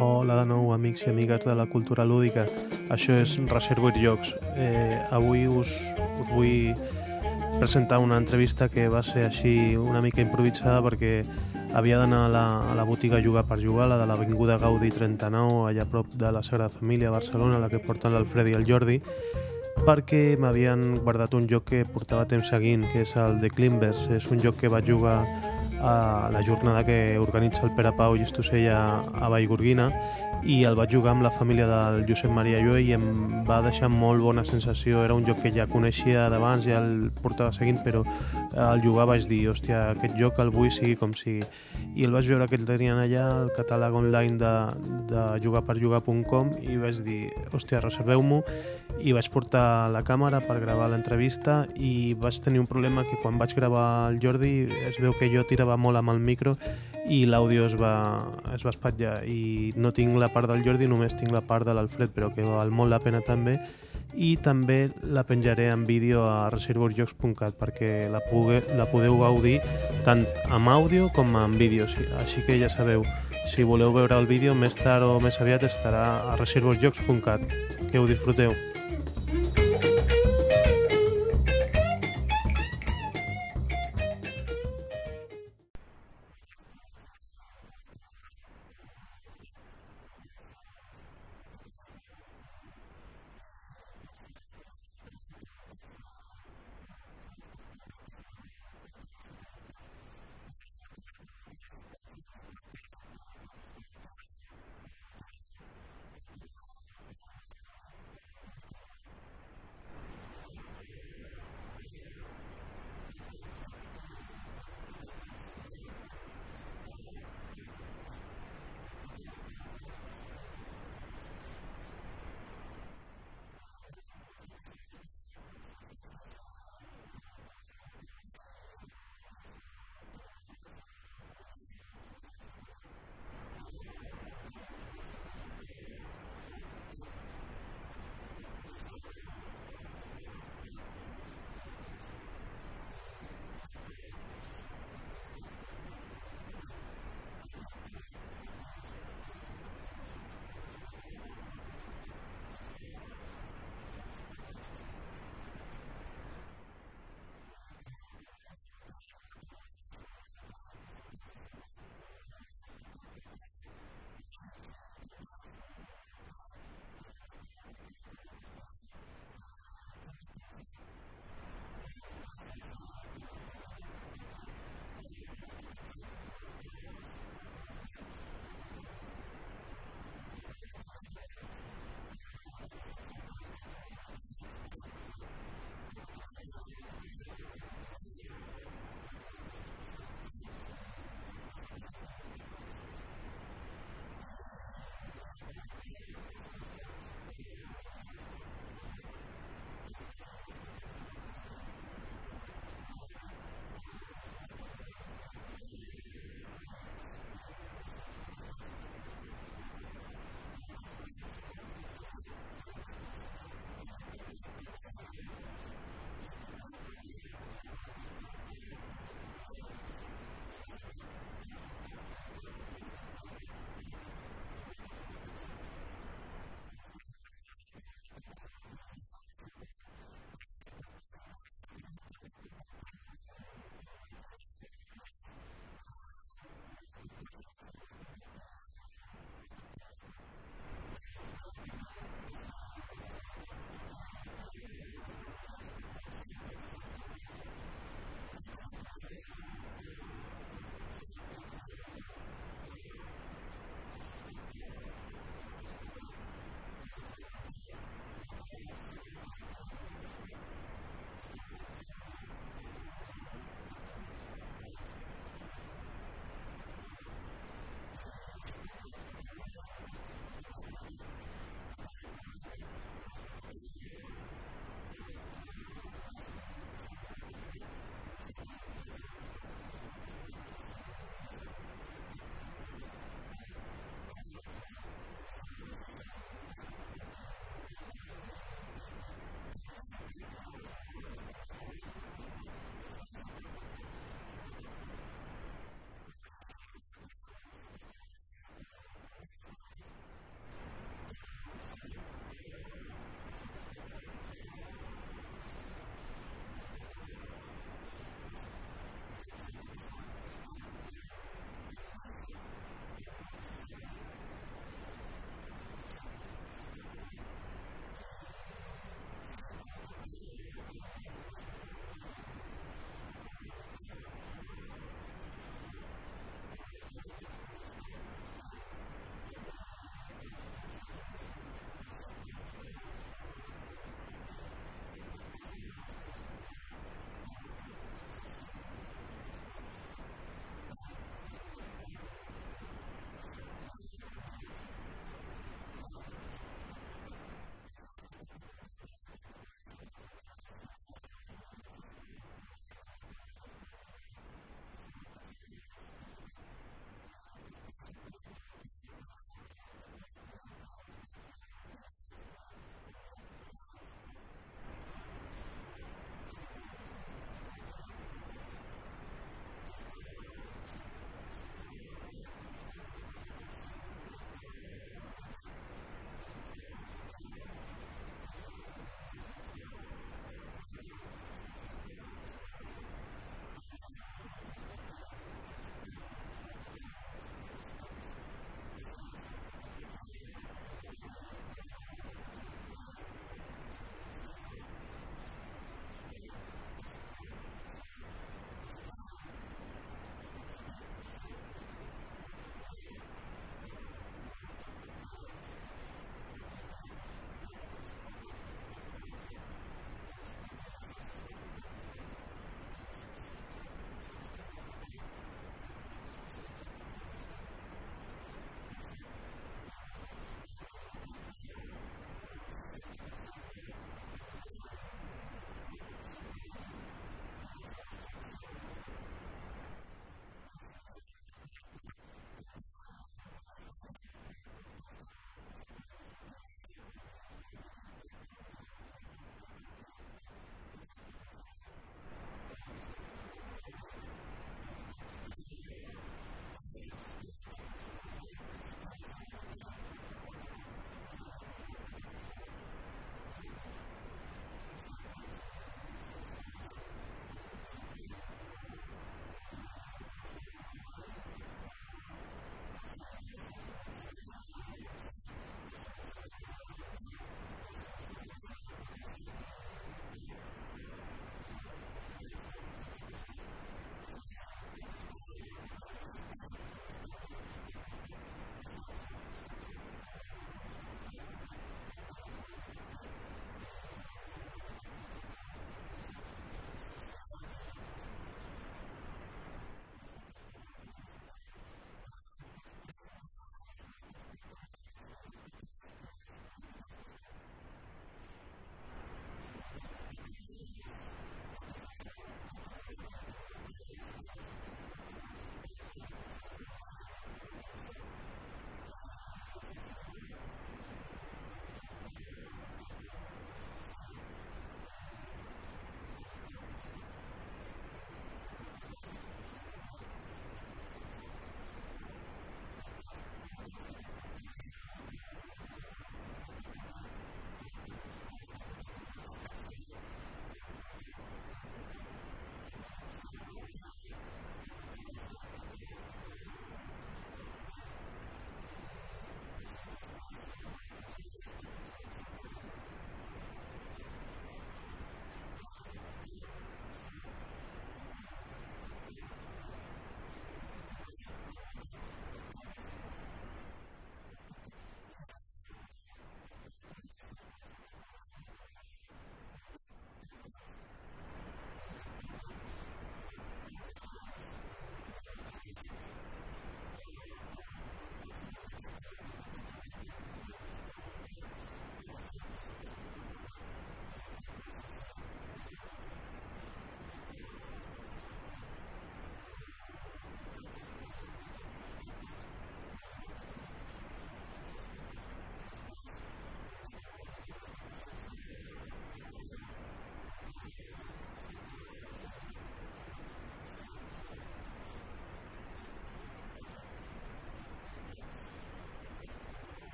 Hola de nou, amics i amigues de la cultura lúdica. Això és Reservoir Jocs. Eh, avui us, us vull presentar una entrevista que va ser així una mica improvisada perquè havia d'anar a, la, a la botiga Jugar per Jugar, la de l'Avinguda Gaudi 39, allà a prop de la Sagrada Família a Barcelona, la que porten l'Alfred i el Jordi, perquè m'havien guardat un joc que portava temps seguint, que és el The Climbers. És un joc que va jugar a la jornada que organitza el Pere Pau i Estosella a Vallgorguina i el vaig jugar amb la família del Josep Maria Llué i em va deixar molt bona sensació. Era un joc que ja coneixia d'abans, ja el portava seguint, però al jugar vaig dir, hòstia, aquest joc el vull sigui com sigui. I el vaig veure que el tenien allà, el catàleg online de, de jugarperjugar.com i vaig dir, hòstia, reserveu-m'ho i vaig portar la càmera per gravar l'entrevista i vaig tenir un problema que quan vaig gravar el Jordi es veu que jo tirava molt amb el micro i l'àudio es, va, es va espatllar i no tinc la part del Jordi, només tinc la part de l'Alfred, però que val molt la pena també. I també la penjaré en vídeo a reservorsjocs.cat perquè la, pugue, la podeu gaudir tant amb àudio com amb vídeo. Així que ja sabeu, si voleu veure el vídeo més tard o més aviat estarà a reservorsjocs.cat que ho disfruteu